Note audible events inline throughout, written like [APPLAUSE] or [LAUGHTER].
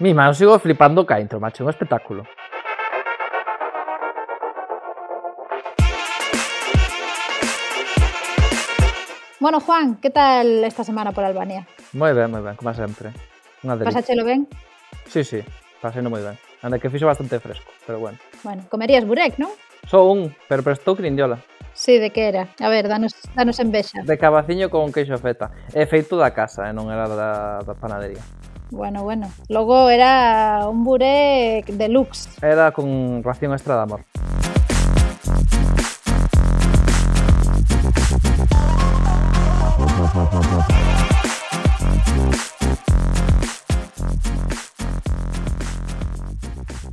Mima, eu sigo flipando ca intro, macho, un espectáculo. Bueno, Juan, que tal esta semana por Albania? Moi ben, moi ben, como sempre. Unha delicia. Pasachelo ben? Sí, sí, paseno moi ben. Anda que fixo bastante fresco, pero bueno. Bueno, comerías burek, non? Só un, pero prestou crindiola. Sí, de que era? A ver, danos, danos envexa. De cabaciño con queixo feta. É feito da casa, eh? non era da, da panadería. Bueno, bueno. Logo era un burek deluxe. Era con ración extra de amor.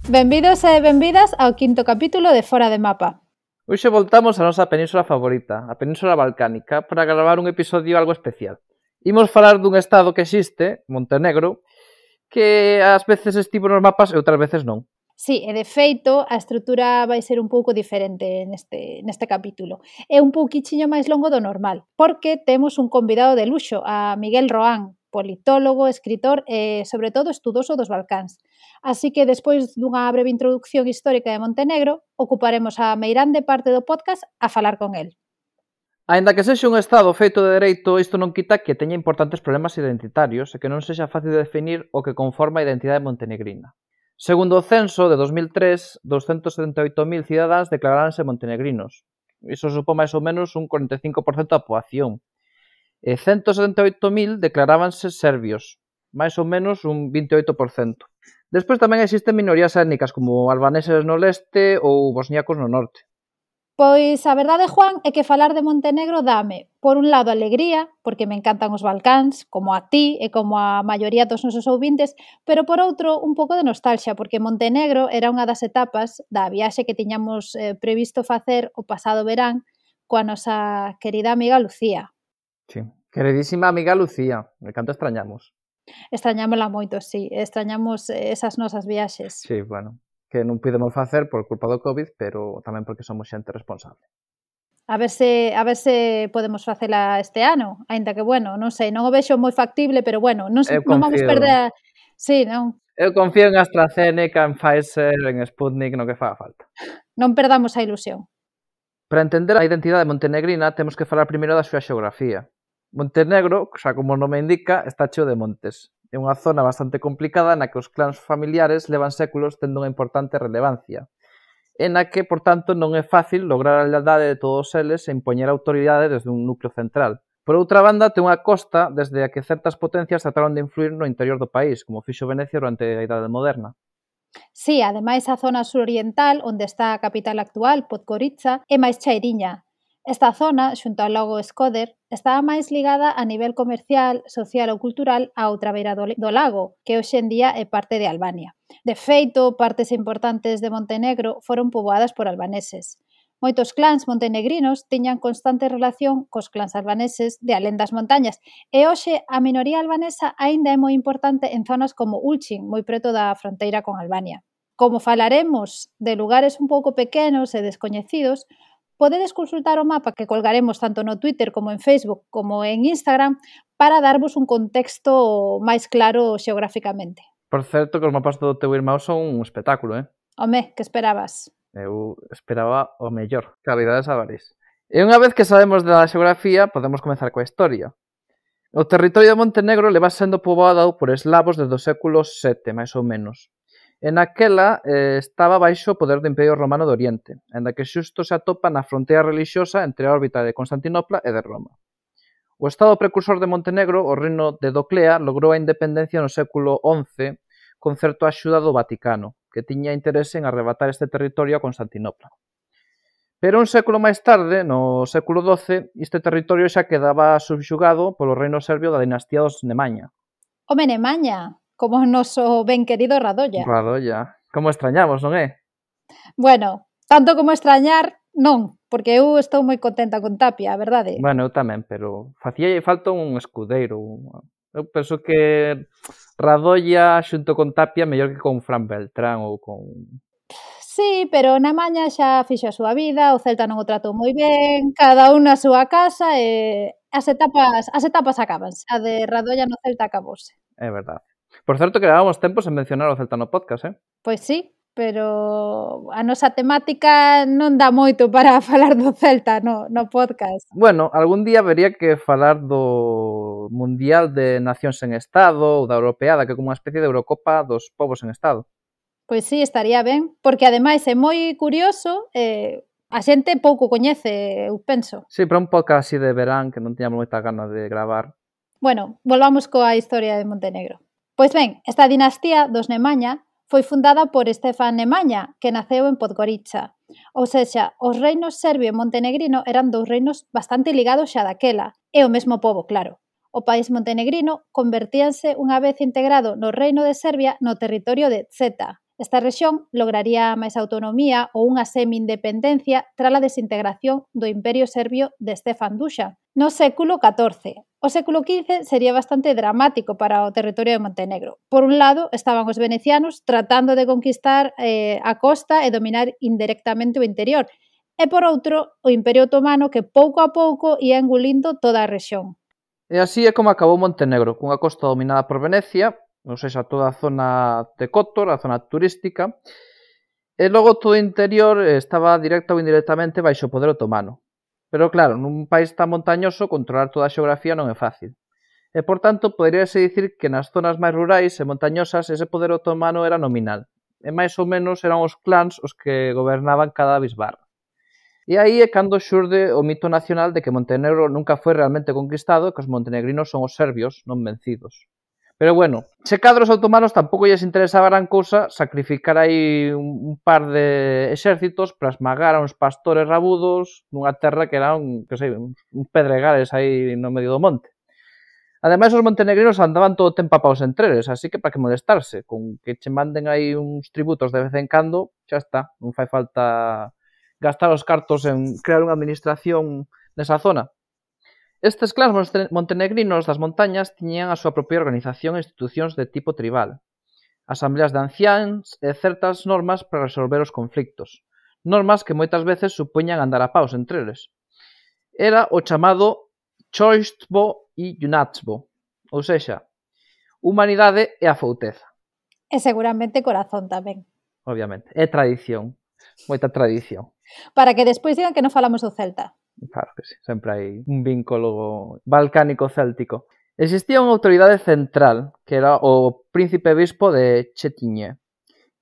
Benvidos e benvidas ao quinto capítulo de Fora de Mapa. Hoxe voltamos á nosa península favorita, a península balcánica, para gravar un episodio algo especial. Imos falar dun estado que existe, Montenegro, que ás veces estivo nos mapas e outras veces non. Sí, e de feito, a estrutura vai ser un pouco diferente neste, neste capítulo. É un pouquichiño máis longo do normal, porque temos un convidado de luxo, a Miguel Roán, politólogo, escritor e, sobre todo, estudoso dos Balcáns. Así que, despois dunha breve introducción histórica de Montenegro, ocuparemos a meirande parte do podcast a falar con el. Aínda que sexa un Estado feito de dereito, isto non quita que teña importantes problemas identitarios e que non sexa fácil de definir o que conforma a identidade montenegrina. Segundo o censo de 2003, 278.000 cidadáns declaráronse montenegrinos. Iso supón máis ou menos un 45% da poboación. E 178.000 declarábanse serbios, máis ou menos un 28%. Despois tamén existen minorías étnicas como albaneses no leste ou bosniacos no norte. Pois a verdade, Juan, é que falar de Montenegro dame, por un lado, alegría, porque me encantan os Balcáns, como a ti e como a maioría dos nosos ouvintes, pero por outro, un pouco de nostalgia, porque Montenegro era unha das etapas da viaxe que tiñamos eh, previsto facer o pasado verán coa nosa querida amiga Lucía. Sí, queridísima amiga Lucía, me canto extrañamos. Extrañámola moito, sí, extrañamos eh, esas nosas viaxes. Sí, bueno, que non pudemos facer por culpa do COVID, pero tamén porque somos xente responsable. A ver se a ver se podemos facela este ano, aínda que bueno, non sei, non o vexo moi factible, pero bueno, non, se, non vamos perder a... Sí, non. Eu confío en AstraZeneca, en Pfizer, en Sputnik, no que faga falta. Non perdamos a ilusión. Para entender a identidade montenegrina temos que falar primeiro da súa xeografía. Montenegro, xa como o nome indica, está cheo de montes. É unha zona bastante complicada na que os clans familiares levan séculos tendo unha importante relevancia e na que, por tanto, non é fácil lograr a lealdade de todos eles e impoñer autoridade desde un núcleo central. Por outra banda, ten unha costa desde a que certas potencias trataron de influir no interior do país, como fixo Venecia durante a Idade Moderna. Sí, ademais a zona suroriental, onde está a capital actual, Podgorica, é máis chairiña, Esta zona, xunto ao lago Skoder, estaba máis ligada a nivel comercial, social ou cultural á outra beira do lago, que hoxe en día é parte de Albania. De feito, partes importantes de Montenegro foron poboadas por albaneses. Moitos clans montenegrinos tiñan constante relación cos clans albaneses de alén das montañas e hoxe a minoría albanesa aínda é moi importante en zonas como Ulchin, moi preto da fronteira con Albania. Como falaremos de lugares un pouco pequenos e descoñecidos, podedes consultar o mapa que colgaremos tanto no Twitter como en Facebook como en Instagram para darvos un contexto máis claro xeográficamente. Por certo que os mapas do teu irmão son un espectáculo, eh? Home, que esperabas? Eu esperaba o mellor, calidades avaris. E unha vez que sabemos da xeografía, podemos comenzar coa historia. O territorio de Montenegro leva sendo poboado por eslavos desde o século VII, máis ou menos. E naquela eh, estaba baixo o poder do Imperio Romano do Oriente, enda que xusto se atopa na fronteira relixiosa entre a órbita de Constantinopla e de Roma. O estado precursor de Montenegro, o reino de Doclea, logrou a independencia no século XI con certo axuda do Vaticano, que tiña interese en arrebatar este territorio a Constantinopla. Pero un século máis tarde, no século XII, este territorio xa quedaba subxugado polo reino serbio da dinastía dos Nemaña. Home, Nemaña! como o noso ben querido Radolla. Radolla. Como extrañamos, non é? Bueno, tanto como extrañar, non, porque eu estou moi contenta con Tapia, a verdade. Bueno, eu tamén, pero facía falta un escudeiro. Eu penso que Radolla xunto con Tapia mellor que con Fran Beltrán ou con... Sí, pero na maña xa fixo a súa vida, o Celta non o tratou moi ben, cada un na súa casa e as etapas, as etapas acabanse. A de Radolla no Celta acabouse. É verdade. Por certo que levábamos tempo sen mencionar o Celta no podcast, eh? Pois sí, pero a nosa temática non dá moito para [LAUGHS] falar do Celta no, no podcast. Bueno, algún día vería que falar do Mundial de Nacións en Estado ou da Europeada, que é como unha especie de Eurocopa dos povos en Estado. Pois sí, estaría ben, porque ademais é moi curioso, eh, a xente pouco coñece, eu penso. Sí, para un podcast así de verán que non tiñamos moita gana de gravar. Bueno, volvamos coa historia de Montenegro. Pois ben, esta dinastía dos Nemaña foi fundada por Estefan Nemaña, que naceu en Podgorica. Ou seja, os reinos serbio e montenegrino eran dous reinos bastante ligados xa daquela, e o mesmo povo, claro. O país montenegrino convertíanse unha vez integrado no reino de Serbia no territorio de Zeta, Esta rexión lograría máis autonomía ou unha semi-independencia tras a desintegración do Imperio Serbio de Stefan Duša no século XIV. O século XV sería bastante dramático para o territorio de Montenegro. Por un lado, estaban os venecianos tratando de conquistar eh, a costa e dominar indirectamente o interior, e por outro, o Imperio Otomano que pouco a pouco ia engulindo toda a rexión. E así é como acabou Montenegro, cunha costa dominada por Venecia ou seja, toda a zona de Cotor, a zona turística, e logo todo o interior estaba directa ou indirectamente baixo o poder otomano. Pero claro, nun país tan montañoso, controlar toda a xeografía non é fácil. E, por tanto, poderíase dicir que nas zonas máis rurais e montañosas ese poder otomano era nominal. E máis ou menos eran os clans os que gobernaban cada bisbarra. E aí é cando xurde o mito nacional de que Montenegro nunca foi realmente conquistado e que os montenegrinos son os serbios non vencidos. Pero bueno, se cadros otomanos tampouco lles interesaba gran cousa sacrificar aí un par de exércitos para esmagar a uns pastores rabudos nunha terra que era un, que sei, uns pedregales aí no medio do monte. Ademais, os montenegrinos andaban todo o tempo apaos entre eles, así que para que molestarse, con que che manden aí uns tributos de vez en cando, xa está, non fai falta gastar os cartos en crear unha administración nesa zona. Estes clans montenegrinos das montañas tiñan a súa propia organización e institucións de tipo tribal, asambleas de anciáns e certas normas para resolver os conflictos, normas que moitas veces supoñan andar a paus entre eles. Era o chamado Choistbo e Yunatsbo, ou sexa, humanidade e a fouteza. E seguramente corazón tamén. Obviamente, é tradición, moita tradición. Para que despois digan que non falamos do Celta. Claro que sí, sempre hai un vínculo balcánico-céltico. Existía unha autoridade central, que era o príncipe bispo de Chetiñe,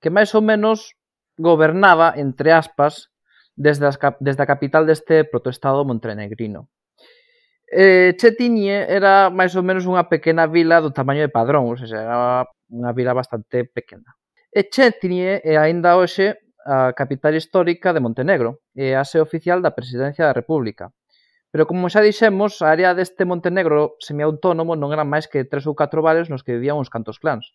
que máis ou menos gobernaba, entre aspas, desde, as, desde a capital deste protoestado montenegrino. Eh, Chetiñe era máis ou menos unha pequena vila do tamaño de Padrón, ou seja, era unha vila bastante pequena. E Chetiñe é aínda hoxe a capital histórica de Montenegro e a sede oficial da Presidencia da República. Pero como xa dixemos, a área deste Montenegro semiautónomo non eran máis que tres ou catro vales nos que vivían uns cantos clans.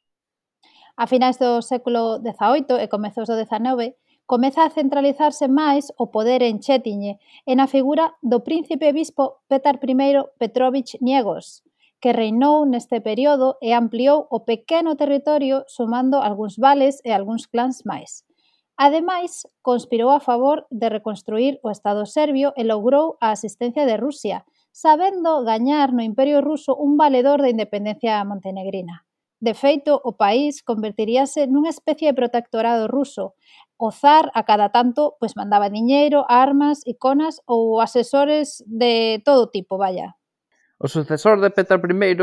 A finais do século XVIII e comezos do XIX, comeza a centralizarse máis o poder en Chetiñe e na figura do príncipe bispo Petar I Petrovich Niegos, que reinou neste período e ampliou o pequeno territorio sumando algúns vales e algúns clans máis. Ademais, conspirou a favor de reconstruír o Estado serbio e logrou a asistencia de Rusia, sabendo gañar no Imperio Ruso un valedor da independencia montenegrina. De feito, o país convertiríase nunha especie de protectorado ruso. O zar, a cada tanto, pois mandaba diñeiro, armas, iconas ou asesores de todo tipo, vaya. O sucesor de Petar I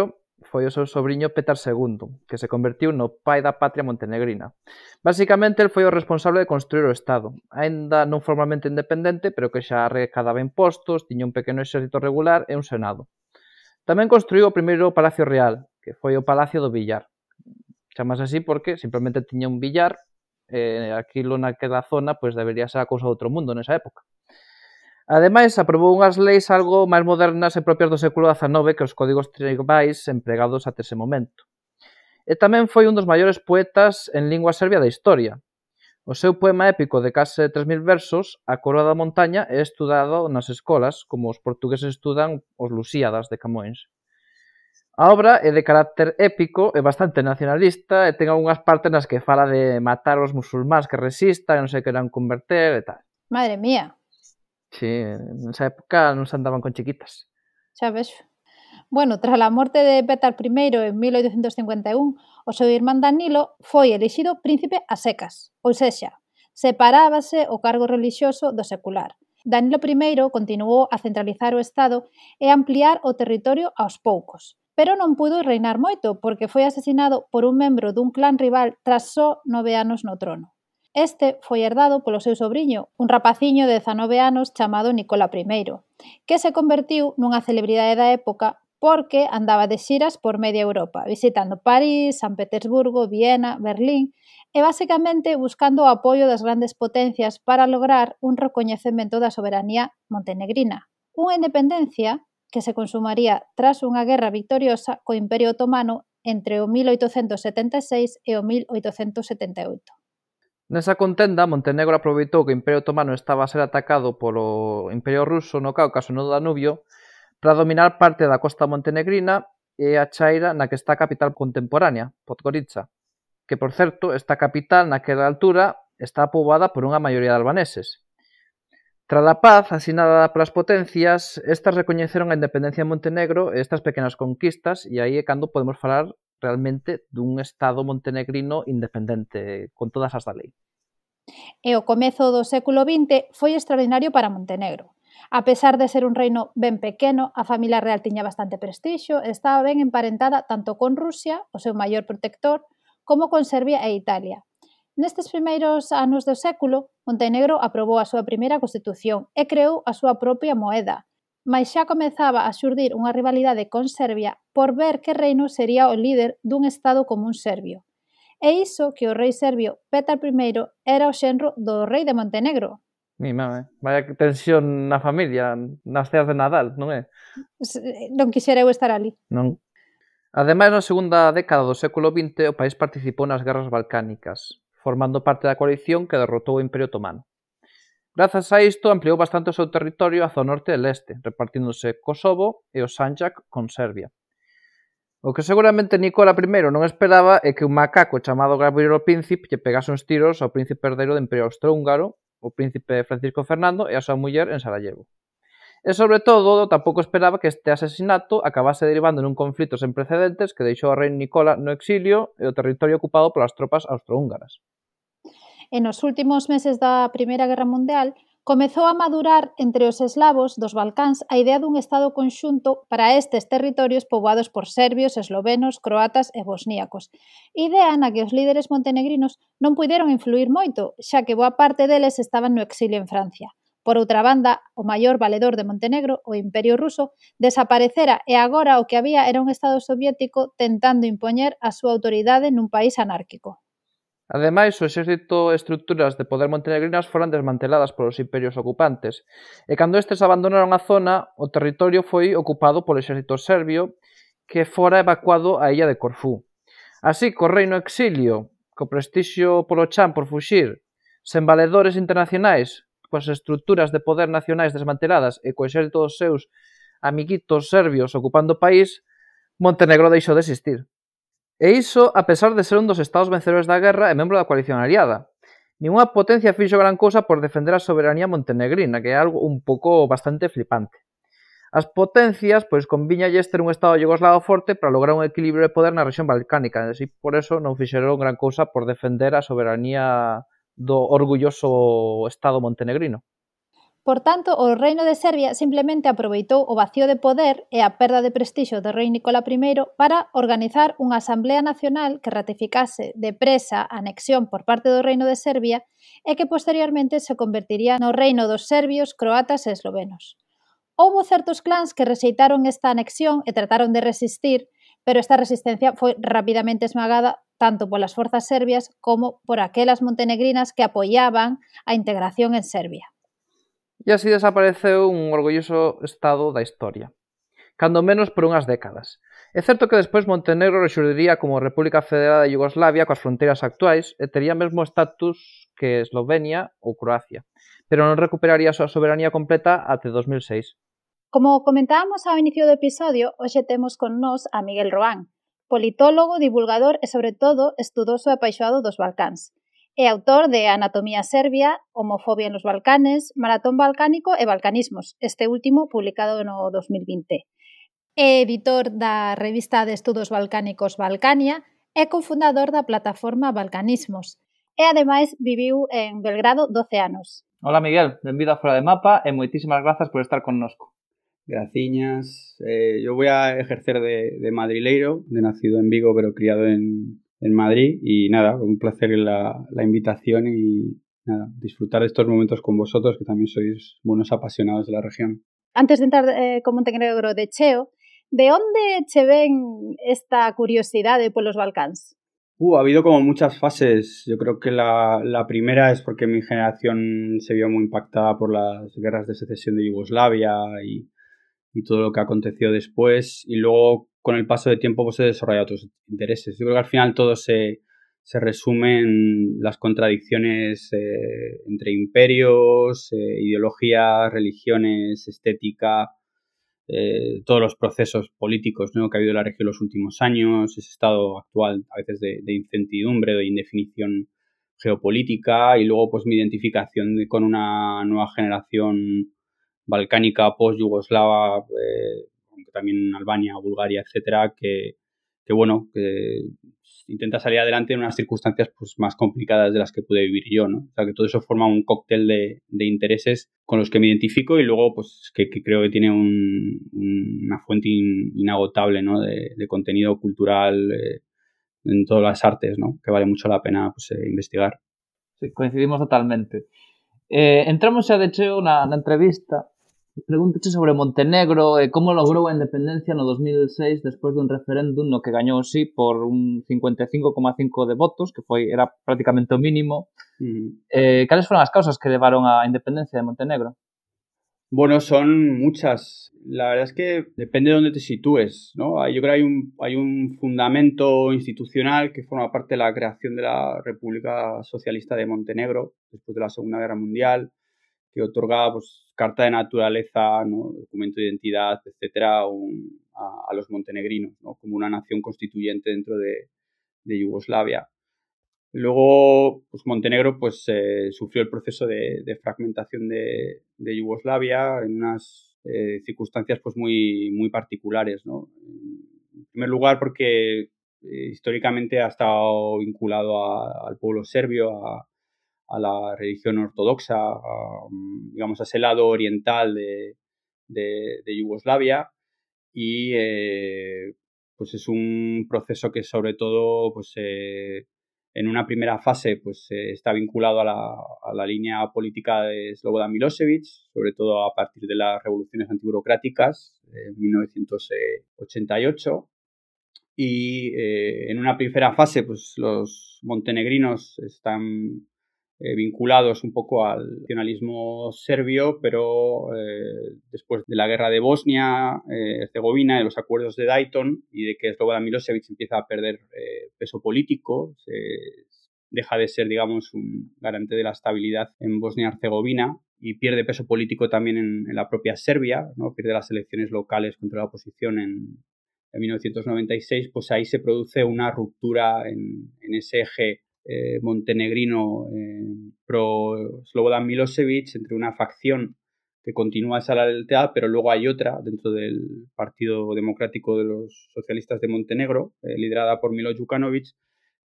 foi o seu sobrinho Petar II, que se convertiu no pai da patria montenegrina. Basicamente, el foi o responsable de construir o Estado, aínda non formalmente independente, pero que xa recadaba impostos, tiña un pequeno exército regular e un senado. Tamén construiu o primeiro Palacio Real, que foi o Palacio do Villar. Chamase así porque simplemente tiña un billar, e eh, aquilo naquela zona pois debería ser a cousa do outro mundo nesa época. Ademais, aprobou unhas leis algo máis modernas e propias do século XIX que os códigos tribais empregados até ese momento. E tamén foi un dos maiores poetas en lingua serbia da historia. O seu poema épico de case 3.000 versos, A Coroa da Montaña, é estudado nas escolas, como os portugueses estudan os Lusíadas de Camões. A obra é de carácter épico e bastante nacionalista e ten algunhas partes nas que fala de matar os musulmáns que resistan, e non se queran converter e tal. Madre mía, Sí, nesa época non se andaban con chiquitas. Xa ves. Bueno, tras a morte de Petar I en 1851, o seu irmán Danilo foi elixido príncipe a secas, ou sexa, separábase o cargo relixioso do secular. Danilo I continuou a centralizar o Estado e ampliar o territorio aos poucos, pero non puido reinar moito porque foi asesinado por un membro dun clan rival tras só nove anos no trono. Este foi herdado polo seu sobrinho, un rapaciño de 19 anos chamado Nicola I, que se convertiu nunha celebridade da época porque andaba de xiras por media Europa, visitando París, San Petersburgo, Viena, Berlín e basicamente buscando o apoio das grandes potencias para lograr un recoñecemento da soberanía montenegrina, unha independencia que se consumaría tras unha guerra victoriosa co Imperio Otomano entre o 1876 e o 1878. Nesa contenda Montenegro aproveitou que o Imperio Otomano estaba a ser atacado polo Imperio Ruso no Cáucaso no Danubio para dominar parte da costa montenegrina e a chaira na que está a capital contemporánea, Podgorica, que, por certo, esta capital naquela altura está poboada por unha maioría de albaneses. Tras a paz asinada polas potencias, estas recoñeceron a independencia de Montenegro e estas pequenas conquistas e aí é cando podemos falar realmente dun Estado montenegrino independente con todas as da lei. E o comezo do século XX foi extraordinario para Montenegro. A pesar de ser un reino ben pequeno, a familia real tiña bastante prestixio e estaba ben emparentada tanto con Rusia, o seu maior protector, como con Serbia e Italia. Nestes primeiros anos do século, Montenegro aprobou a súa primeira constitución e creou a súa propia moeda, mais xa comezaba a xurdir unha rivalidade con Serbia por ver que reino sería o líder dun Estado común serbio. E iso que o rei serbio Petar I era o xenro do rei de Montenegro. Mi mame, vaya tensión na familia, nas ceas de Nadal, non é? Non quixera eu estar ali. Non. Ademais, na segunda década do século XX, o país participou nas guerras balcánicas, formando parte da coalición que derrotou o Imperio Otomano. Grazas a isto ampliou bastante o seu territorio a zona norte e leste, repartíndose Kosovo e o Sanjak con Serbia. O que seguramente Nicola I non esperaba é que un macaco chamado Gabriel Príncipe lle pegase uns tiros ao príncipe herdeiro do Imperio Austrohúngaro, o príncipe Francisco Fernando e a súa muller en Sarajevo. E sobre todo, tampouco esperaba que este asesinato acabase derivando nun conflito sen precedentes que deixou a rei Nicola no exilio e o territorio ocupado polas tropas austrohúngaras e nos últimos meses da Primeira Guerra Mundial comezou a madurar entre os eslavos dos Balcáns a idea dun Estado conxunto para estes territorios poboados por serbios, eslovenos, croatas e bosníacos. Idea na que os líderes montenegrinos non puideron influir moito, xa que boa parte deles estaban no exilio en Francia. Por outra banda, o maior valedor de Montenegro, o Imperio Ruso, desaparecera e agora o que había era un Estado soviético tentando impoñer a súa autoridade nun país anárquico. Ademais, o exército e estruturas de poder montenegrinas foran desmanteladas polos imperios ocupantes, e cando estes abandonaron a zona, o territorio foi ocupado polo exército serbio, que fora evacuado á illa de Corfú. Así, co reino exilio, co prestixio polo chan por fuxir, sen valedores internacionais, coas estruturas de poder nacionais desmanteladas e co exército dos seus amiguitos serbios ocupando o país, Montenegro deixou de existir. E iso a pesar de ser un dos estados vencedores da guerra e membro da coalición aliada. Ninguna potencia fixo gran cousa por defender a soberanía montenegrina, que é algo un pouco bastante flipante. As potencias, pois, conviñalles ter un estado yugoslavo forte para lograr un equilibrio de poder na rexión balcánica, e así por eso non fixeron gran cousa por defender a soberanía do orgulloso estado montenegrino. Por tanto, o reino de Serbia simplemente aproveitou o vacío de poder e a perda de prestixio do rei Nicola I para organizar unha asamblea nacional que ratificase depresa a anexión por parte do reino de Serbia e que posteriormente se convertiría no reino dos serbios, croatas e eslovenos. Houbo certos clans que rexeitaron esta anexión e trataron de resistir, pero esta resistencia foi rapidamente esmagada tanto polas forzas serbias como por aquelas montenegrinas que apoiaban a integración en Serbia. E así desapareceu un orgulloso estado da historia, cando menos por unhas décadas. É certo que despois Montenegro rexurdiría como República Federada de Yugoslavia coas fronteiras actuais e tería mesmo estatus que Eslovenia ou Croacia, pero non recuperaría a súa soberanía completa até 2006. Como comentábamos ao inicio do episodio, hoxe temos con nós a Miguel Roán, politólogo, divulgador e, sobre todo, estudoso e apaixoado dos Balcáns. É autor de Anatomía Serbia, Homofobia nos Balcanes, Maratón Balcánico e Balcanismos, este último publicado no 2020. É editor da revista de estudos balcánicos Balcania e cofundador da plataforma Balcanismos. E ademais viviu en Belgrado 12 anos. Hola Miguel, benvido a Fora de Mapa e moitísimas grazas por estar connosco. Graciñas. Eh, yo voy a ejercer de, de madrileiro, de nacido en Vigo pero criado en, en Madrid y nada, un placer la, la invitación y nada, disfrutar de estos momentos con vosotros que también sois buenos apasionados de la región. Antes de entrar eh, con Montenegro de cheo, De onde che ven esta curiosidade polos Balcáns? Uh, ha habido como muchas fases. Yo creo que la, la, primera es porque mi generación se vio muy impactada por las guerras de secesión de Yugoslavia y, y todo lo que aconteció después. Y luego, con el paso de tiempo, pues desarrolla otros intereses. Yo creo que al final todo se, se resume en las contradicciones eh, entre imperios, eh, ideologías, religiones, estética, eh, todos los procesos políticos ¿no? que ha habido en la región en los últimos años, ese estado actual a veces de, de incertidumbre, de indefinición geopolítica y luego pues mi identificación con una nueva generación balcánica post-yugoslava, también Albania, Bulgaria, etcétera, que, que bueno, que intenta salir adelante en unas circunstancias pues, más complicadas de las que pude vivir yo, ¿no? O sea, que todo eso forma un cóctel de, de intereses con los que me identifico y luego, pues, que, creo que tiene un, una fuente in, inagotable, ¿no? De, de contenido cultural eh, en todas las artes, ¿no? Que vale mucho la pena, pues, eh, investigar. Sí, coincidimos totalmente. Eh, entramos xa de cheo na, na entrevista Pregúntache sobre Montenegro e como logrou a independencia no 2006 despois dun referéndum no que gañou sí por un 55,5 de votos, que foi era prácticamente o mínimo. -huh. eh, cales foron as causas que levaron á independencia de Montenegro? Bueno, son muchas. La verdad es que depende de dónde te sitúes, ¿no? Yo creo que hay un, hay un fundamento institucional que forma parte de la creación de la República Socialista de Montenegro después de la Segunda Guerra Mundial, que otorgaba pues, carta de naturaleza, ¿no? documento de identidad, etcétera, un, a, a, los montenegrinos, ¿no? como una nación constituyente dentro de, de Yugoslavia. Luego, pues Montenegro pues, eh, sufrió el proceso de, de fragmentación de, de, Yugoslavia en unas eh, circunstancias pues, muy, muy particulares. ¿no? En primer lugar, porque eh, históricamente ha estado vinculado a, al pueblo serbio, a, a la religión ortodoxa, a, digamos, a ese lado oriental de, de, de Yugoslavia y eh, pues es un proceso que sobre todo pues, eh, en una primera fase pues, eh, está vinculado a la, línea política de Slobodan Milosevic, sobre todo a partir de las revoluciones antiburocráticas en 1988. Y eh, en una primera fase, pues los montenegrinos están eh, vinculados un poco al nacionalismo serbio, pero eh, después de la guerra de Bosnia, eh, Herzegovina, de los acuerdos de Dayton y de que Slobodan Milosevic empieza a perder peso político, deja de ser, digamos, un garante de la estabilidad en Bosnia-Herzegovina y pierde peso político también en, en, la propia Serbia, ¿no? pierde las elecciones locales contra la oposición en, en 1996, pues ahí se produce una ruptura en, en ese eje eh, montenegrino eh, pro Slobodan Milosevic entre una facción que continúa esa lealtad, pero luego hay otra dentro del Partido Democrático de los Socialistas de Montenegro, eh, liderada por Milo Djukanovic,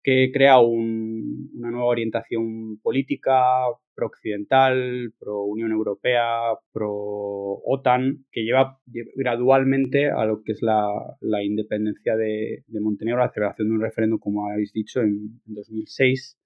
que crea un, una nueva orientación política pro-occidental, pro-Unión Europea, pro-OTAN, que lleva gradualmente a lo que es la, la independencia de, de, Montenegro, la celebración de un referéndum, como habéis dicho, en, en 2006,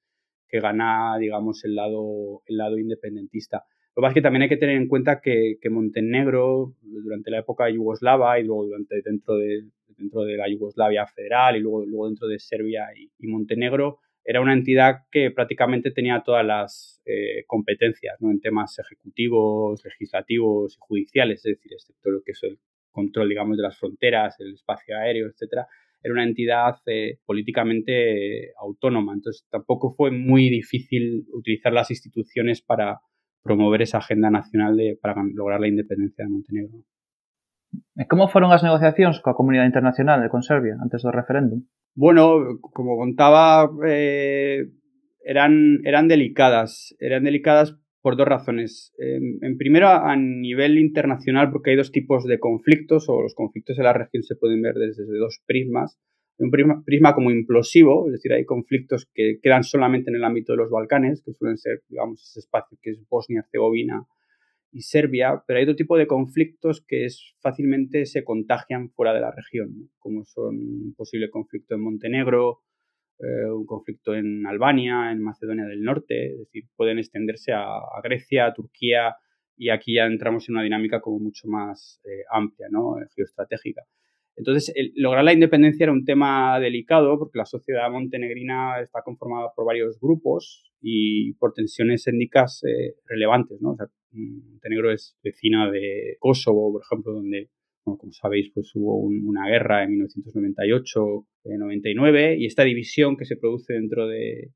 que gana, digamos, el lado, el lado independentista. Lo que pasa es que también hay que tener en cuenta que, que Montenegro, durante la época yugoslava y luego durante, dentro, de, dentro de la Yugoslavia federal y luego, luego dentro de Serbia y, Montenegro, era una entidad que prácticamente tenía todas las eh, competencias ¿no? en temas ejecutivos, legislativos y judiciales, es decir, excepto lo que es el control, digamos, de las fronteras, el espacio aéreo, etcétera, era una entidad eh, políticamente autónoma. Entonces, tampoco fue muy difícil utilizar las instituciones para promover esa agenda nacional de, para lograr la independencia de Montenegro. Como foron as negociacións coa comunidade internacional e con Serbia antes do referéndum? Bueno, como contaba, eh, eran, eran delicadas. Eran delicadas por dos razones. en primero, a nivel internacional, porque hay dos tipos de conflictos, o los conflictos de la región se pueden ver desde, dos prismas. Un prisma, como implosivo, es decir, hay conflictos que quedan solamente en el ámbito de los Balcanes, que suelen ser, digamos, ese espacio que es Bosnia-Herzegovina y Serbia, pero hay otro tipo de conflictos que es, fácilmente se contagian fuera de la región, como son un posible conflicto en Montenegro, eh, un conflicto en Albania, en Macedonia del Norte, es decir, pueden extenderse a, Grecia, a Turquía, y aquí ya entramos en una dinámica como mucho más eh, amplia, ¿no? geoestratégica. Entonces, lograr la independencia era un tema delicado porque la sociedad montenegrina está conformada por varios grupos y por tensiones étnicas eh, relevantes. Montenegro es vecina de Kosovo, por ejemplo, donde como sabéis, pues hubo una guerra en 1998-99 y esta división que se produce dentro de,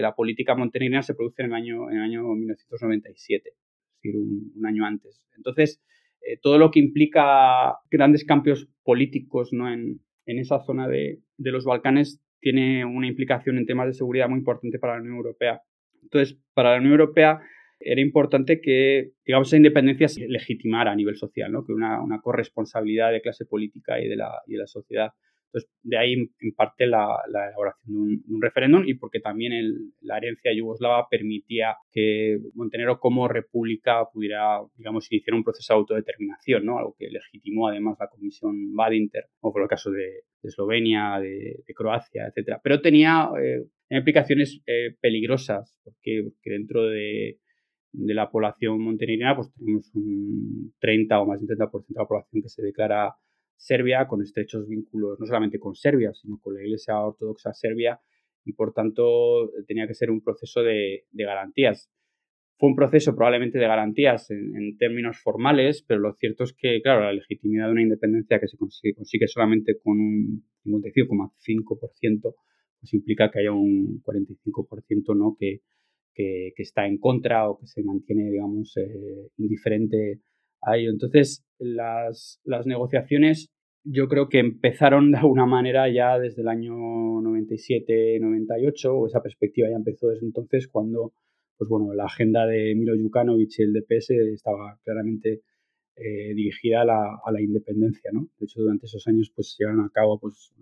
la política montenegrina se produce en el año, en año 1997, es decir, un, año antes. Entonces, eh, todo lo que implica grandes cambios políticos ¿no? en, esa zona de, de los Balcanes tiene una implicación en temas de seguridad muy importante para la Unión Europea. Entonces, para la Unión Europea era importante que, digamos, esa independencia se legitimara a nivel social, ¿no? que una, una corresponsabilidad de clase política y de la, y de la sociedad. Entonces, de ahí en parte la, la elaboración de un, referéndum y porque también la herencia yugoslava permitía que Montenegro como república pudiera, digamos, iniciar un proceso de autodeterminación, ¿no? algo que legitimó además la Comisión Badinter, o por el caso de, Eslovenia, de, Croacia, etc. Pero tenía eh, implicaciones eh, peligrosas, porque, dentro de, de la población montenegrina, pues tenemos un 30 o más del 30% de la población que se declara serbia, con estrechos vínculos no solamente con Serbia, sino con la Iglesia Ortodoxa Serbia, y por tanto tenía que ser un proceso de, garantías. Fue un proceso probablemente de garantías en, términos formales, pero lo cierto es que, claro, la legitimidad de una independencia que se consigue, consigue solamente con un 55,5%, pues implica que haya un 45% ¿no? que, que, está en contra o que se mantiene, digamos, eh, indiferente a ello. Entonces, las, las negociaciones yo creo que empezaron [LAUGHS] de alguna manera ya desde el año 97-98, o esa perspectiva ya empezó desde entonces, cuando pues bueno, la agenda de Milo Jukanovic y el DPS estaba claramente eh, dirigida a la, a la, independencia. ¿no? De hecho, durante esos años pues, llevaron a cabo pues,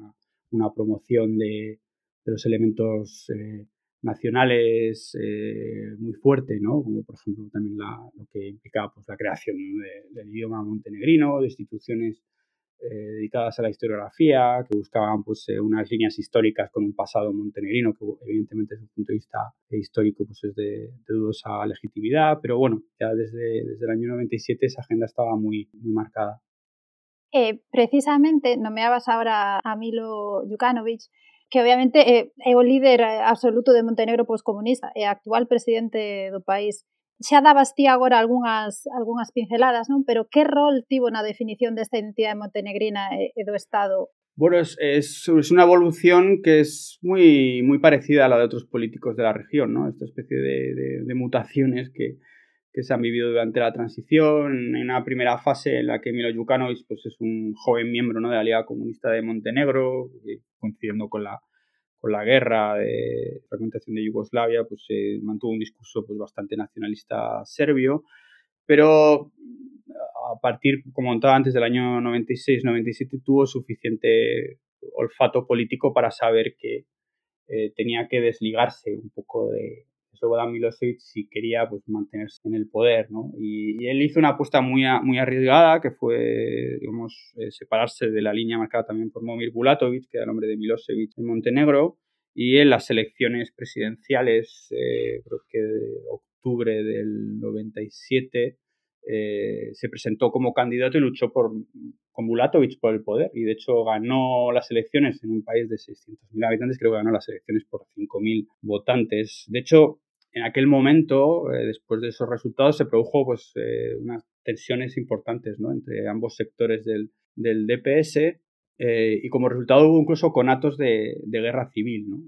una, promoción de, de, los elementos eh, nacionales eh, muy fuerte, ¿no? como por ejemplo también lo que implicaba pues, la creación del idioma montenegrino, de instituciones eh, dedicadas a la historiografía, que buscaban pues, eh, unas líneas históricas con un pasado montenegrino que evidentemente desde un punto de vista histórico pues, es de, dudosa legitimidad, pero bueno, ya desde, desde el año 97 esa agenda estaba muy, muy marcada. precisamente, nomeabas ahora a Milo Jukanovic, que obviamente é, eh, é o líder eh, absoluto de Montenegro poscomunista e actual presidente do país. Xa dabas ti agora algunhas, algunhas pinceladas, non? Pero que rol tivo na definición desta identidade montenegrina e, e do Estado Bueno, es, es, es, una evolución que es muy, muy parecida a la de otros políticos de la región, ¿no? Esta especie de, de, de mutaciones que, que se han vivido durante la transición, en una primera fase en la que Milo Jukanovic pues, es un joven miembro ¿no? de la Liga Comunista de Montenegro, coincidiendo con la, con la guerra de fragmentación de Yugoslavia, pues se mantuvo un discurso pues, bastante nacionalista serbio, pero a partir, como contaba antes, del año 96-97 tuvo suficiente olfato político para saber que eh, tenía que desligarse un poco de, Slobodan Milosevic si quería pues, mantenerse en el poder. ¿no? Y, él hizo una apuesta muy, muy arriesgada, que fue digamos, eh, separarse de la línea marcada también por Momir Bulatovic, que era el nombre de Milosevic en Montenegro, y en las elecciones presidenciales, eh, creo que de octubre del 97, eh, se presentó como candidato y luchó por, con Bulatovic por el poder. Y de hecho ganó las elecciones en un país de 600.000 habitantes, creo que ganó las elecciones por 5.000 votantes. De hecho, en aquel momento, eh, después de esos resultados, se produjo pues, eh, unas tensiones importantes ¿no? entre ambos sectores del, del DPS eh, y como resultado hubo incluso conatos de, de guerra civil. ¿no?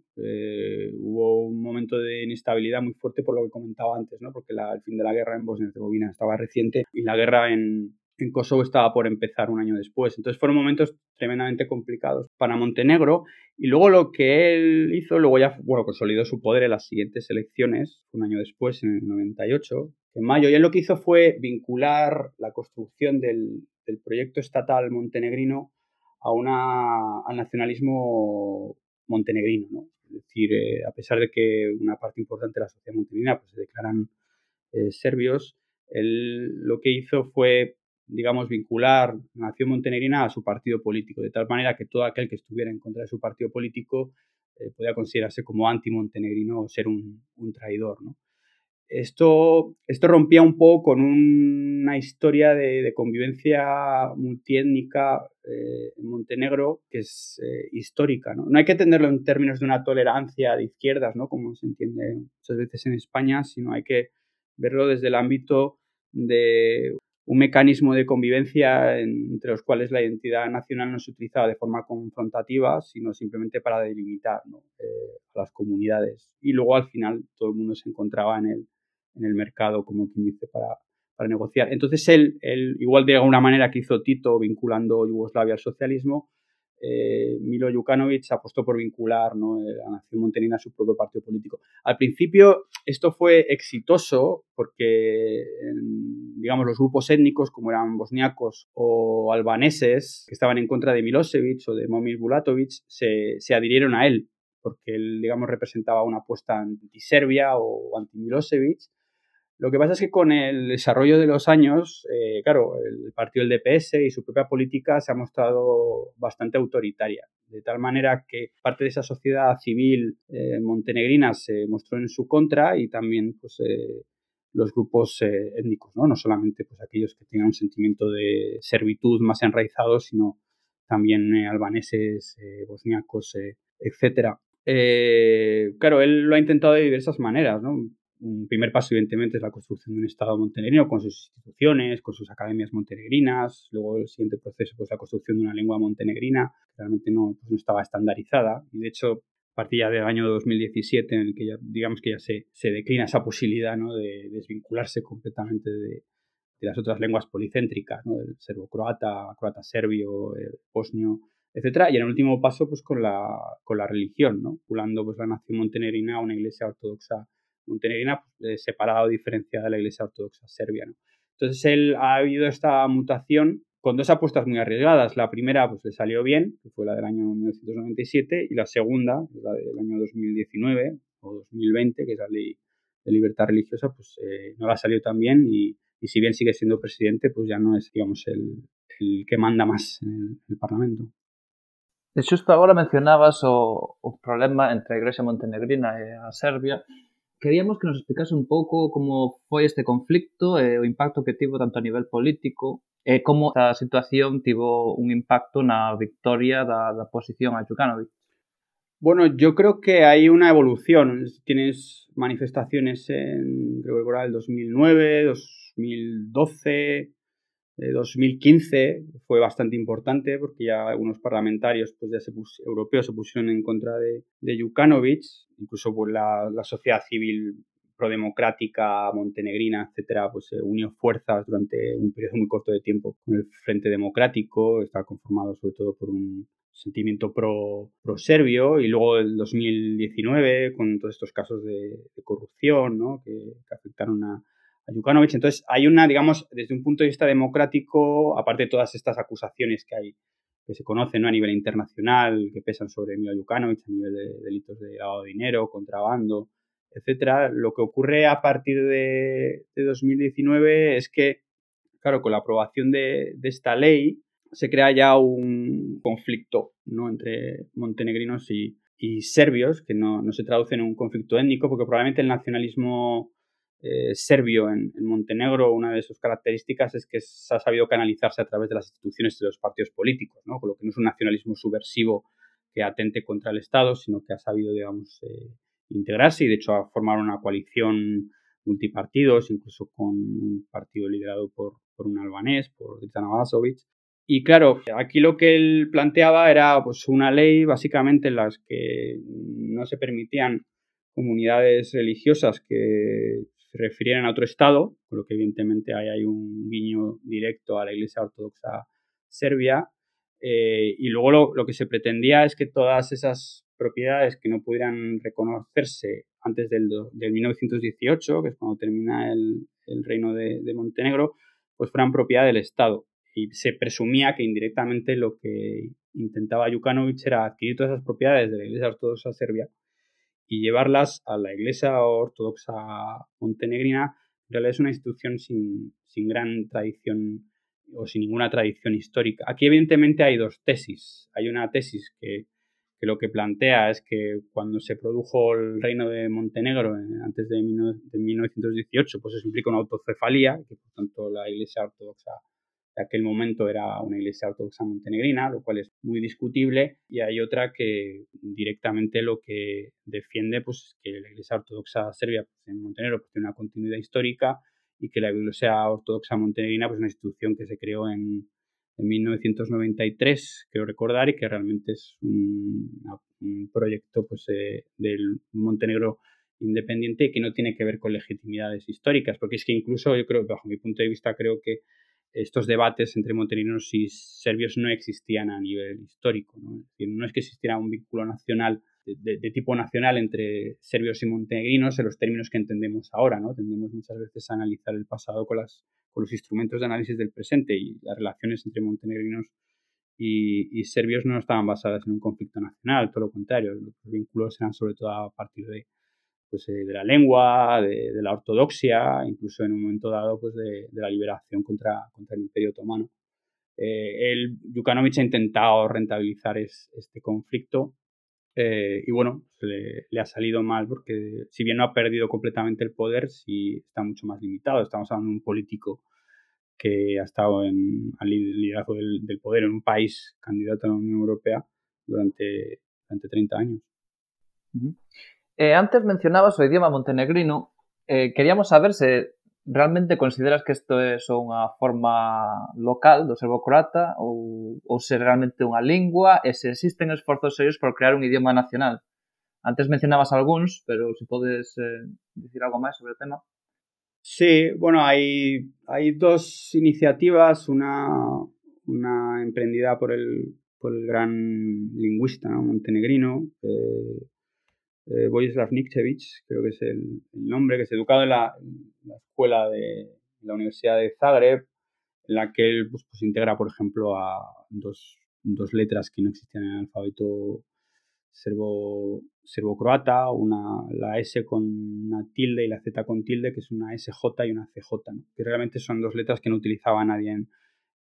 hubo un momento de inestabilidad muy fuerte por lo que comentaba antes, ¿no? porque la, el fin de la guerra en Bosnia-Herzegovina estaba reciente y la guerra en, en Kosovo estaba por empezar un año después. Entonces fueron momentos tremendamente complicados para Montenegro. Y luego lo que él hizo, luego ya, bueno, consolidó su poder en las siguientes elecciones, un año después, en el 98, en mayo. Y él lo que hizo fue vincular la construcción del, proyecto estatal montenegrino a una, al nacionalismo montenegrino. Es decir, eh, a pesar de que una parte importante de la sociedad montenegrina pues, se declaran eh, serbios, él lo que hizo fue, digamos, vincular la nación montenegrina a su partido político, de tal manera que todo aquel que estuviera en contra de su partido político eh, podía considerarse como anti-montenegrino o ser un, un traidor. ¿no? Esto, esto rompía un poco con una historia de, convivencia multiétnica eh, en Montenegro que es eh, histórica. ¿no? no hay que entenderlo en términos de una tolerancia de izquierdas, ¿no? como se entiende muchas veces en España, sino hay que verlo desde el ámbito de un mecanismo de convivencia entre los cuales la identidad nacional no se utilizaba de forma confrontativa, sino simplemente para delimitar eh, las comunidades. Y luego al final todo el mundo se encontraba en el, en el mercado, como quien dice, para, para negociar. Entonces él, él, igual de alguna manera que hizo Tito vinculando Yugoslavia al socialismo, eh, Milo Jukanovic apostó por vincular ¿no? Eh, a nación a su propio partido político. Al principio esto fue exitoso porque, digamos, los grupos étnicos como eran bosniacos o albaneses que estaban en contra de Milosevic o de Momir Bulatovic se, se adhirieron a él porque él, digamos, representaba una apuesta anti-Serbia o anti-Milosevic lo que pasa es que con el desarrollo de los años, eh, claro, el partido del DPS y su propia política se ha mostrado bastante autoritaria, de tal manera que parte de esa sociedad civil eh, montenegrina se mostró en su contra y también pues, eh, los grupos étnicos, ¿no? no solamente pues, aquellos que tengan un sentimiento de servitud más enraizado, sino también albaneses, bosniacos, etcétera. claro, él lo ha intentado de diversas maneras, ¿no? Un primer paso, evidentemente, es la construcción de un Estado montenegrino con sus instituciones, con sus academias montenegrinas. Luego, el siguiente proceso, pues la construcción de una lengua montenegrina, que realmente no, pues, no estaba estandarizada. Y de hecho, partía del año 2017, en el que ya, digamos que ya se, se declina esa posibilidad ¿no? de desvincularse completamente de, de las otras lenguas policéntricas, ¿no? del serbo-croata, croata-serbio, bosnio, etcétera. Y en el último paso, pues con la, con la religión, ¿no? Pulando pues, la nación montenegrina a una iglesia ortodoxa montenegrina pues, eh, separada o diferenciada de la Iglesia Ortodoxa serbia. Entonces él ha habido esta mutación con dos apuestas muy arriesgadas. La primera pues le salió bien, que fue la del año 1997, y la segunda, la del año 2019 o 2020, que es la ley de libertad religiosa, pues eh, no la salió tan bien y, si bien sigue siendo presidente, pues ya no es, digamos, el, que manda más en el, Parlamento. De hecho, ahora mencionabas o, problema entre Iglesia montenegrina y a Serbia queríamos que nos explicase un pouco como foi este conflicto e o impacto que tivo tanto a nivel político e como esta situación tivo un impacto na victoria da, da posición a Jukanovic. Bueno, yo creo que hay una evolución. Tienes manifestaciones en, creo que era el 2009, 2012, 2015 fue bastante importante porque ya algunos parlamentarios pues ya se europeos se pusieron en contra de, de Jukanovic, incluso pues, la, la, sociedad civil prodemocrática montenegrina, etcétera, pues se unió fuerzas durante un periodo muy corto de tiempo con el Frente Democrático, estaba conformado sobre todo por un sentimiento pro, pro serbio. Y luego el 2019 con todos estos casos de, corrupción ¿no? que afectaron a entonces, hay una, digamos, desde un punto de vista democrático, aparte de todas estas acusaciones que hay, que se conocen a nivel internacional, que pesan sobre Milo Jukanovic a nivel de delitos de lavado de dinero, contrabando, etcétera, lo que ocurre a partir de, 2019 es que, claro, con la aprobación de, esta ley, se crea ya un conflicto ¿no? entre montenegrinos y, serbios, que no, no, se traduce en un conflicto étnico, porque probablemente el nacionalismo eh, serbio en, Montenegro, una de sus características es que se ha sabido canalizarse a través de las instituciones de los partidos políticos, ¿no? con lo que no es un nacionalismo subversivo que atente contra el Estado, sino que ha sabido, digamos, eh, integrarse y de hecho ha formado una coalición multipartidos, incluso con un partido liderado por, un albanés, por Dritana Vasovic. Y claro, aquí lo que él planteaba era pues, una ley básicamente en las que no se permitían comunidades religiosas que refirieran a otro Estado, con lo que evidentemente hay, hay un guiño directo a la Iglesia Ortodoxa Serbia. Eh, y luego lo, que se pretendía es que todas esas propiedades que no pudieran reconocerse antes del, del 1918, que es cuando termina el, reino de, Montenegro, pues fueran propiedad del Estado. Y se presumía que indirectamente lo que intentaba Jukanovic era adquirir todas esas propiedades de la Iglesia Ortodoxa Serbia y llevarlas a la Iglesia Ortodoxa Montenegrina. En realidad es una institución sin, sin gran tradición o sin ninguna tradición histórica. Aquí evidentemente hay dos tesis. Hay una tesis que que lo que plantea es que cuando se produjo el reino de Montenegro antes de, 1918, pues eso implica una autocefalía, que por tanto la Iglesia Ortodoxa de aquel momento era una Iglesia Ortodoxa montenegrina, lo cual es muy discutible, y hay otra que directamente lo que defiende pues, que la Iglesia Ortodoxa serbia pues, en Montenegro pues, tiene una continuidad histórica y que la Iglesia Ortodoxa montenegrina pues, es una institución que se creó en en 1993, quiero recordar, y que realmente es un, proyecto pues, eh, del Montenegro independiente y que no tiene que ver con legitimidades históricas, porque es que incluso yo creo, bajo mi punto de vista, creo que estos debates entre montenegrinos y serbios no existían a nivel histórico. ¿no? No es que existiera un vínculo nacional de, tipo nacional entre serbios y montenegrinos en los términos que entendemos ahora. ¿no? Tendemos muchas veces a analizar el pasado con las los instrumentos de análisis del presente y las relaciones entre montenegrinos y, serbios no estaban basadas en un conflicto nacional, todo lo contrario, los vínculos eran sobre todo a partir de, pues, eh, de la lengua, de, la ortodoxia, incluso en un momento dado pues, de, la liberación contra, contra el Imperio Otomano. Eh, el Jukanovic ha intentado rentabilizar este conflicto eh, y bueno, le, le, ha salido mal porque si bien no ha perdido completamente el poder, sí está mucho más limitado. Estamos hablando de un político que ha estado en, al liderazgo del, poder en un país candidato a la Unión Europea durante, durante 30 años. Eh, antes mencionabas el idioma montenegrino. Eh, queríamos saber si realmente consideras que isto é só unha forma local do serbo-croata ou, ou se realmente unha lingua e se existen esforzos serios por crear un idioma nacional? Antes mencionabas algúns, pero se podes eh, dicir algo máis sobre o tema. Sí, bueno, hay, dos iniciativas, una, una emprendida por el, gran lingüista ¿no? montenegrino, eh, Vojislav Nikčević, creo que es el, nombre, que es educado en la, escuela de la Universidad de Zagreb, en la que él pues, pues integra, por ejemplo, dos, dos, letras que no existían en el alfabeto serbo, serbo-croata, una, la S con una tilde y la Z con tilde, que es una SJ y una CJ, que realmente son dos letras que no utilizaba nadie en,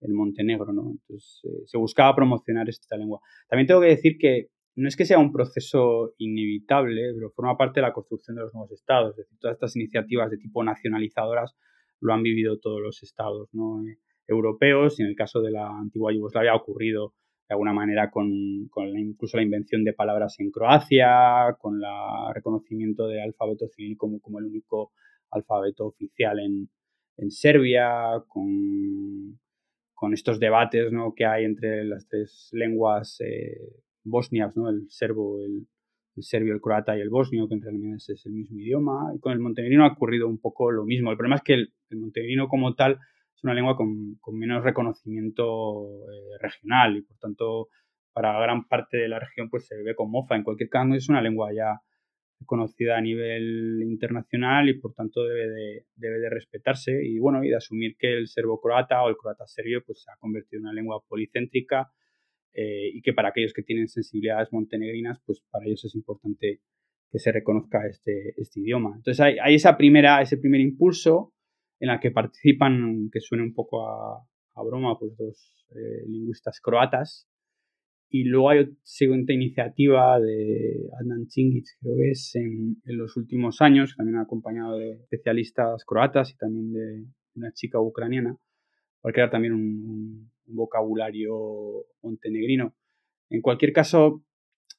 en Montenegro. ¿no? Entonces, eh, se buscaba promocionar esta lengua. También tengo que decir que no es que sea un proceso inevitable, pero forma parte de la construcción de los nuevos estados. Es decir, todas estas iniciativas de tipo nacionalizadoras lo han vivido todos los estados eh, europeos y en el caso de la antigua Yugoslavia ha ocurrido de alguna manera con, incluso la invención de palabras en Croacia, con el reconocimiento del alfabeto civil como, el único alfabeto oficial en, Serbia, con, con, estos debates ¿no? que hay entre las tres lenguas eh, bosnias. El serbo, el, serbio, el croata y el bosnio, que en realidad es, el mismo idioma. Y con el montenegrino ha ocurrido un poco lo mismo. El problema es que el, montenegrino como tal es una lengua con, menos reconocimiento eh, regional y por tanto para gran parte de la región pues se ve con mofa. En cualquier caso es una lengua ya conocida a nivel internacional y por tanto debe de, debe de respetarse y bueno y de asumir que el serbo croata o el croata serbio pues se ha convertido en una lengua policéntrica eh, y que para aquellos que tienen sensibilidades montenegrinas, pues para ellos es importante que se reconozca este, este idioma. Entonces hay, hay, esa primera, ese primer impulso en la que participan, que suena un poco a, a broma, pues dos eh, lingüistas croatas. Y luego hay segunda iniciativa de Adnan Chingic, creo que es en, en, los últimos años, también acompañado de especialistas croatas y también de una chica ucraniana, para crear también un un vocabulario montenegrino. En cualquier caso,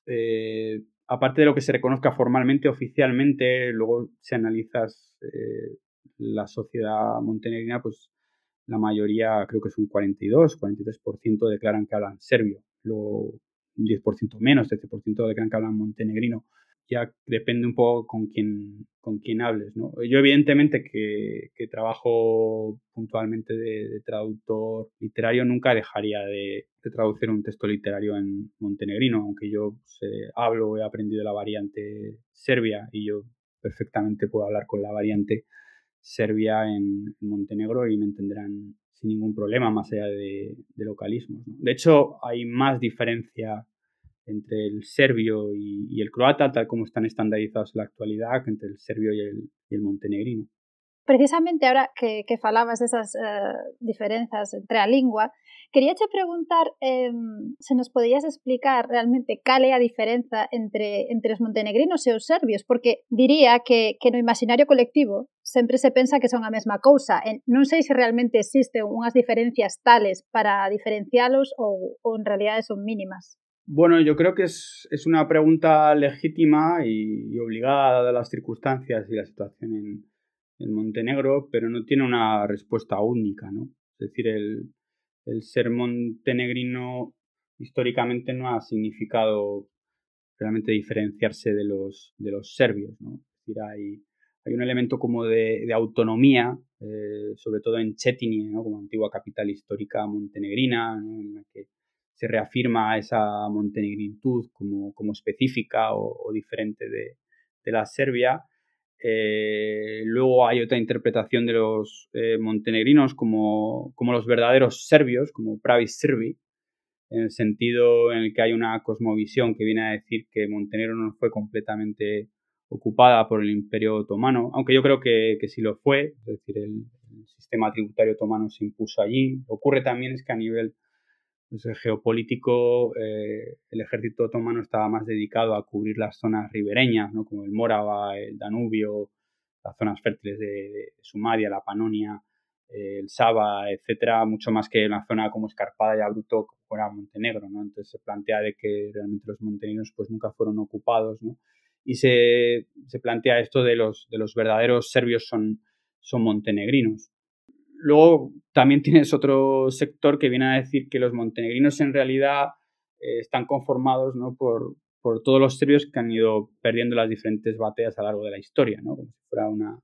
eh, aparte de lo que se reconozca formalmente, oficialmente, luego si analizas eh, la sociedad montenegrina, pues la mayoría, creo que es un 42, 43% declaran que hablan serbio, luego un 10% menos, 13% declaran que hablan montenegrino ya depende un poco con quién, con quién hables, ¿no? Yo evidentemente que, que trabajo puntualmente de, traductor literario nunca dejaría de, de, traducir un texto literario en montenegrino, aunque yo pues, eh, hablo, he aprendido la variante serbia y yo perfectamente puedo hablar con la variante Serbia en, Montenegro y me entenderán sin ningún problema, más allá de, localismos. De hecho, hay más diferencia entre el serbio y, el croata, tal como están estandarizados en la actualidad, entre el serbio y el, montenegrino. Precisamente ahora que, que falabas desas uh, diferenzas entre a lingua, quería te preguntar eh, se nos podías explicar realmente cal é a diferenza entre, entre os montenegrinos e os serbios, porque diría que, que no imaginario colectivo sempre se pensa que son a mesma cousa. E non sei se realmente existen unhas diferencias tales para diferencialos ou, ou en realidade son mínimas. Bueno, yo creo que es, es una pregunta legítima y, obligada dadas las circunstancias y la situación en, en Montenegro, pero no tiene una respuesta única, ¿no? Es decir, el, ser montenegrino históricamente no ha significado realmente diferenciarse de los, de los serbios, ¿no? Es decir, hay, hay un elemento como de, autonomía, eh, sobre todo en Chetini, ¿no? como antigua capital histórica montenegrina, en la que se reafirma esa montenegritud como, como específica o, diferente de, de, la Serbia. Eh, luego hay otra interpretación de los eh, montenegrinos como, como, los verdaderos serbios, como pravi serbi, en el sentido en el que hay una cosmovisión que viene a decir que Montenegro no fue completamente ocupada por el Imperio Otomano, aunque yo creo que, que sí lo fue, es decir, el, el sistema tributario otomano se impuso allí. Ocurre también es que a nivel pues, geopolítico, eh, el ejército otomano estaba más dedicado a cubrir las zonas ribereñas, ¿no? como el Mórava, el Danubio, las zonas fértiles de, Sumaria, la Panonia, eh, el Saba, etcétera, mucho más que la zona como escarpada y abrupto como era Montenegro, ¿no? Entonces se plantea de que realmente los montenegros pues nunca fueron ocupados, ¿no? Y se, se plantea esto de los, de los verdaderos serbios son, son montenegrinos. Luego también [LAUGHS] tienes otro sector que viene a decir que los montenegrinos en realidad eh, están conformados ¿no? por, por, todos los serbios que han ido perdiendo las diferentes batallas a lo largo de la historia, ¿no? como si fuera una,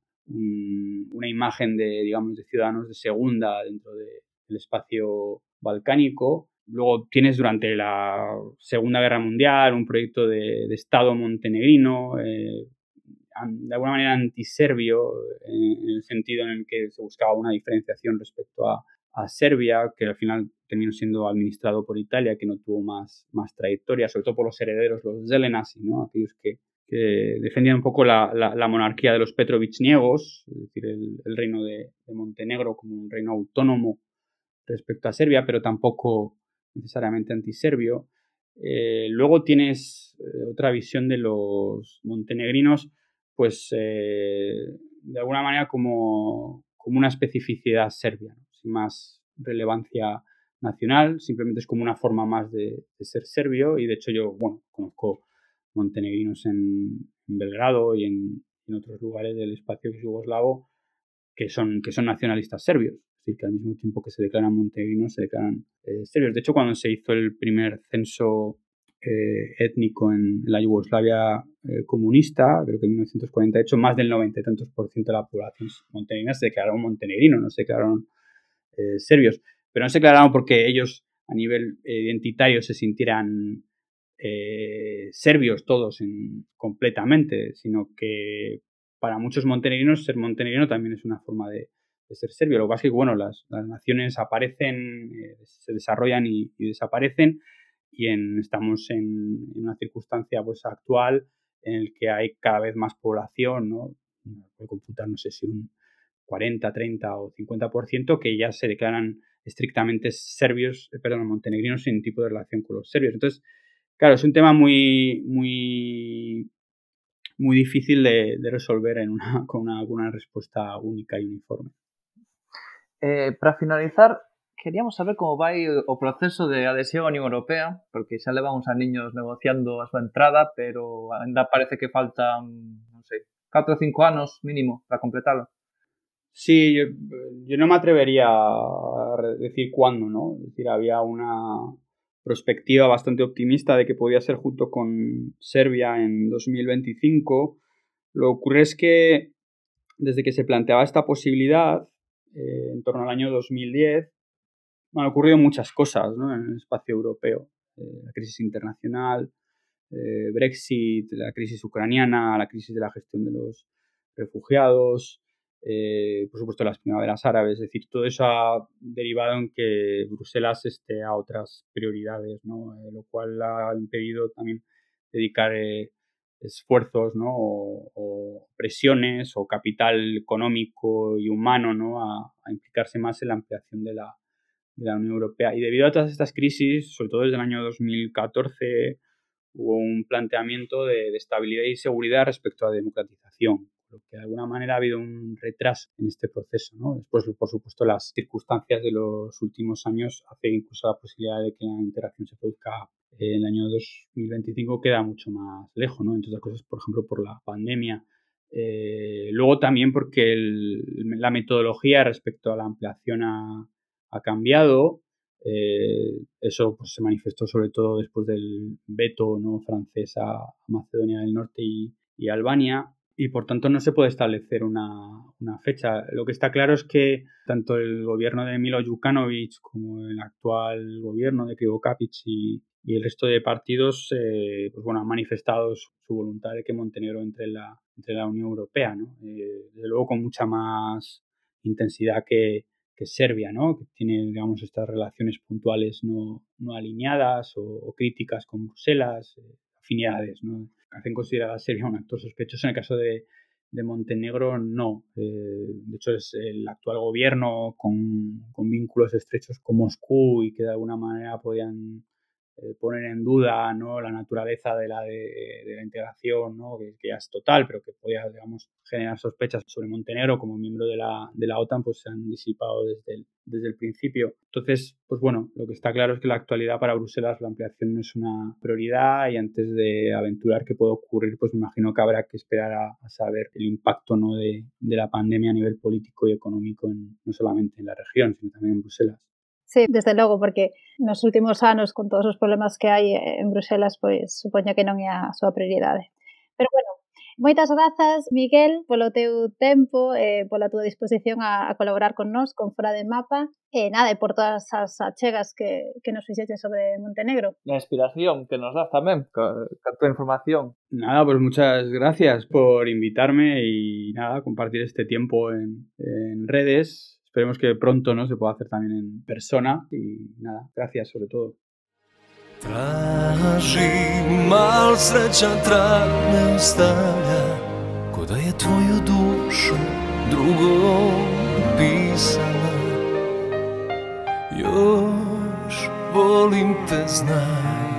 una imagen de, digamos, de ciudadanos de segunda dentro del espacio balcánico. Luego tienes durante la Segunda Guerra Mundial un proyecto de, de Estado montenegrino, eh, de alguna manera antiserbio, en, el sentido en el que se buscaba una diferenciación respecto a, Serbia, que al final terminó siendo administrado por Italia, que no tuvo más, más trayectoria, sobre todo por los herederos, los Zelenasi, ¿no? aquellos que, defendían un poco la, monarquía de los Petrovich-niegos, es decir, el, reino de, Montenegro como un reino autónomo respecto a Serbia, pero tampoco necesariamente antiserbio. Eh, luego tienes eh, otra visión de los montenegrinos pues eh, de alguna manera como, como una especificidad serbia, sin más relevancia nacional, simplemente es como una forma más de, ser serbio y de hecho yo, bueno, conozco montenegrinos en, Belgrado y en, otros lugares del espacio yugoslavo que son, que son nacionalistas serbios, es decir, que al mismo tiempo que se declaran montenegrinos se declaran eh, serbios. De hecho, cuando se hizo el primer censo eh, étnico en la Yugoslavia eh, comunista, creo que en 1948, más del 90 y tantos por ciento de la población montenegrina se declararon montenegrinos, no se declararon eh, serbios, pero no se declararon porque ellos a nivel identitario se sintieran serbios todos completamente, sino que para muchos montenegrinos ser montenegrino también es una forma de, ser serbio. Lo que pasa es que bueno, las, naciones aparecen, se desarrollan y, desaparecen y en, estamos en, una circunstancia pues, actual en el que hay cada vez más población, ¿no? Puede computar, no sé si un 40, 30 o 50% que ya se declaran estrictamente serbios, eh, perdón, montenegrinos sin tipo de relación con los serbios. Entonces, claro, es un tema muy, muy, muy difícil de, resolver en una, con una, respuesta única y uniforme. Eh, para finalizar, queríamos saber como vai o proceso de adhesión á Unión Europea, porque xa levan uns aniños negociando a súa entrada, pero ainda parece que faltan, non sei, 4 ou 5 anos mínimo para completalo. Sí, yo, yo no me atrevería a decir cuándo, ¿no? Es decir, había una perspectiva bastante optimista de que podía ser junto con Serbia en 2025. Lo que ocurre es que desde que se planteaba esta posibilidad, eh, en torno al año 2010, han ocurrido muchas cosas en el espacio europeo. Eh, la crisis internacional, eh, Brexit, la crisis ucraniana, la crisis de la gestión de los refugiados, eh, por supuesto las primaveras árabes, es decir, todo eso ha derivado en que Bruselas esté a otras prioridades, ¿no? Lo cual ha impedido también dedicar esfuerzos ¿no? o, presiones o capital económico y humano ¿no? a, implicarse más en la ampliación de la, de la Unión Europea. Y debido a todas estas crisis, sobre todo desde el año 2014, hubo un planteamiento de, estabilidad y seguridad respecto a democratización que de alguna manera ha habido un retraso en este proceso. ¿no? Después, por supuesto, las circunstancias de los últimos años hacen incluso la posibilidad de que la interacción se produzca en el año 2025 queda mucho más lejos, ¿no? Entre otras cosas, por ejemplo, por la pandemia. Eh, luego también porque la metodología respecto a la ampliación ha, cambiado. Eh, eso pues, se manifestó sobre todo después del veto ¿no? francés a Macedonia del Norte y, y Albania y por tanto no se puede establecer una, fecha. Lo que está claro es que tanto el gobierno de Milo como el actual gobierno de Krivo Kapic y, el resto de partidos eh, pues bueno, han manifestado su, voluntad de que Montenegro entre en la, entre la Unión Europea. ¿no? Eh, desde luego con mucha más intensidad que, Serbia, ¿no? que tiene digamos, estas relaciones puntuales no, alineadas o, críticas con Bruselas, eh, afinidades. ¿no? hacen considerar a Serbia un actor sospechoso. En el caso de, Montenegro, no. Eh, de hecho, es el actual gobierno con, con, vínculos estrechos con Moscú y que de alguna manera podían eh, poner en duda ¿no? la naturaleza de la, de, la integración, ¿no? que, ya es total, pero que podía digamos, generar sospechas sobre Montenegro como miembro de la, de la OTAN, pues se han disipado desde el, desde el principio. Entonces, pues bueno, lo que está claro es que la actualidad para Bruselas, la ampliación no es una prioridad y antes de aventurar qué puede ocurrir, pues me imagino que habrá que esperar a, saber el impacto ¿no? de, de, la pandemia a nivel político y económico, en, no solamente en la región, sino también en Bruselas. Sí, desde logo, porque nos últimos anos, con todos os problemas que hai en Bruselas, pois supoño que non é a súa prioridade. Pero bueno, moitas grazas, Miguel, polo teu tempo e pola túa disposición a, a colaborar con nós, con Fora de Mapa, e nada, e por todas as achegas que, que nos fixeche sobre Montenegro. La inspiración que nos das tamén, con, con tu información. Nada, pues muchas gracias por invitarme y nada, compartir este tiempo en, en redes Esperemos que pronto ¿no? se pueda hacer también en persona. Y nada, gracias sobre todo. Tražim, mal sreća trag ne ostavlja Ko da je tvoju dušu drugo pisala Još volim te znaj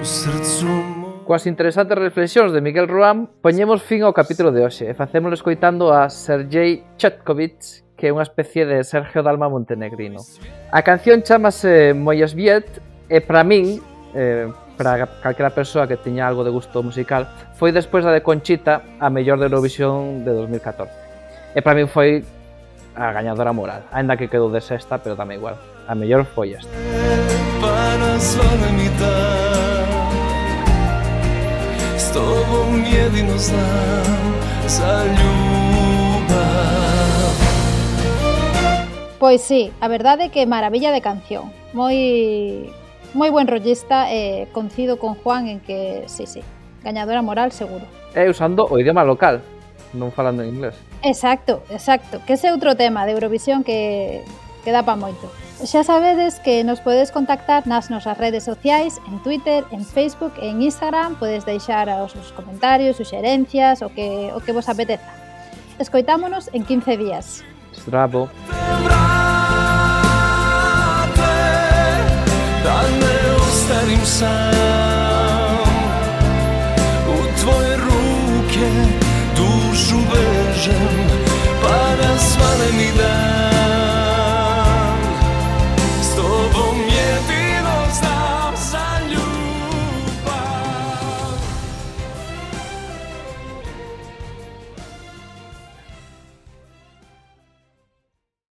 u srcu Coas interesantes reflexións de Miguel Ruam, poñemos fin ao capítulo de hoxe e facémoslo escoitando a Sergei Chetkovich, que é unha especie de Sergio Dalma Montenegrino. A canción chamase Moyes Viet e para min, eh, para calquera persoa que teña algo de gusto musical, foi despois da de Conchita a mellor de Eurovisión de 2014. E para min foi a gañadora moral, aínda que quedou de sexta, pero tamén igual. A mellor foi esta. Para с тобом едино знам за любов. Pois sí, a verdade é que maravilla de canción. Moi moi buen rollista e eh, concido con Juan en que, sí, sí, gañadora moral seguro. E usando o idioma local, non falando en inglés. Exacto, exacto, que ese é outro tema de Eurovisión que, que dá pa moito. Xa sabedes que nos podedes contactar nas nosas redes sociais, en Twitter, en Facebook e en Instagram, podes deixar os vos comentarios, suxerencias, o que, o que vos apeteza. Escoitámonos en 15 días. Zdravo! Da ne ostarim sam U tvoje ruke dušu vežem Pa da svane mi dan